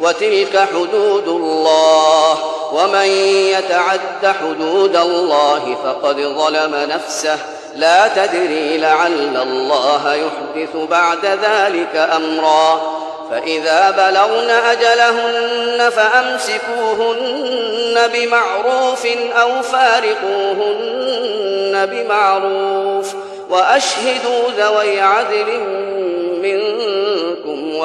وتلك حدود الله. ومن يتعد حدود الله فقد ظلم نفسه. لا تدري لعل الله يحدث بعد ذلك أمرا. فإذا بلغن أجلهن فأمسكوهن بمعروف أو فارقوهن بمعروف. وأشهدوا ذوي عدل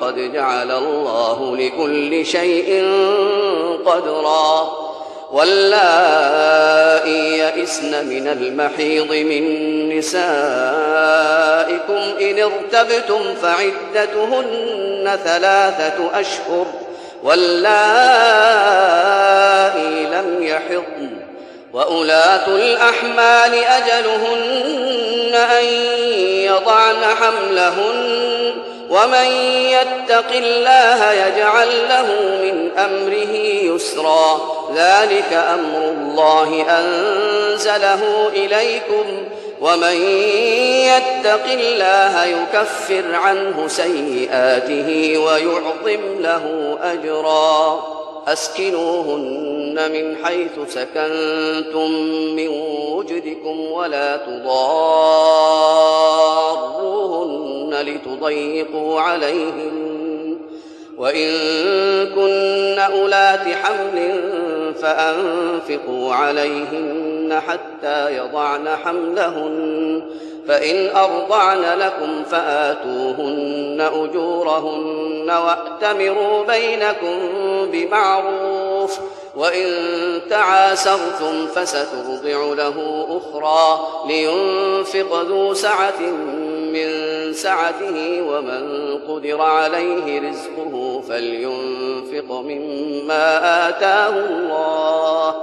قد جعل الله لكل شيء قدرا. واللائي يئسن من المحيض من نسائكم إن ارتبتم فعدتهن ثلاثة أشهر. واللائي لم يحضن. وأولاة الأحمال أجلهن أن يضعن حملهن. ومن يتق الله يجعل له من أمره يسرا. ذلك أمر الله أنزله إليكم. ومن يتق الله يكفر عنه سيئاته ويعظم له أجرا. أسكنوهن من حيث سكنتم من وجدكم ولا تضاروهن لتضيقوا عليهن وإن كن أولات حمل فأنفقوا عليهن حتى يضعن حملهن. فإن أرضعن لكم فآتوهن أجورهن وأتمروا بينكم بمعروف. وإن تعاسرتم فسترضع له أخرى لينفق ذو سعة من سعته ومن قدر عليه رزقه فلينفق مما آتاه الله.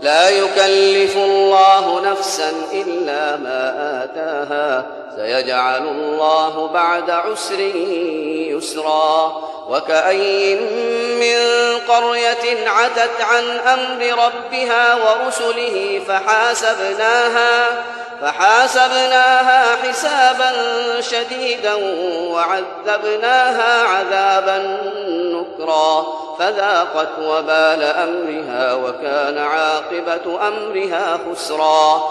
لا يكلف الله نفسا إلا ما آتاها. سيجعل الله بعد عسر يسرا. وكأي من قرية عتت عن أمر ربها ورسله فحاسبناها فحاسبناها حسابا شديدا وعذبناها عذابا نكرا فذاقت وبال أمرها وكان عاقبة أمرها خسرا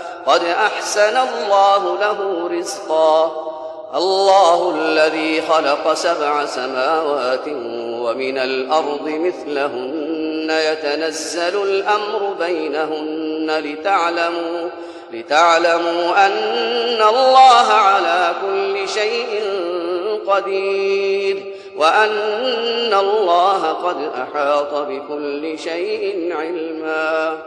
قد أحسن الله له رزقا. الله الذي خلق سبع سماوات ومن الأرض مثلهن. يتنزل الأمر بينهن لتعلموا لتعلموا أن الله على كل شيء قدير. وأن الله قد أحاط بكل شيء علما.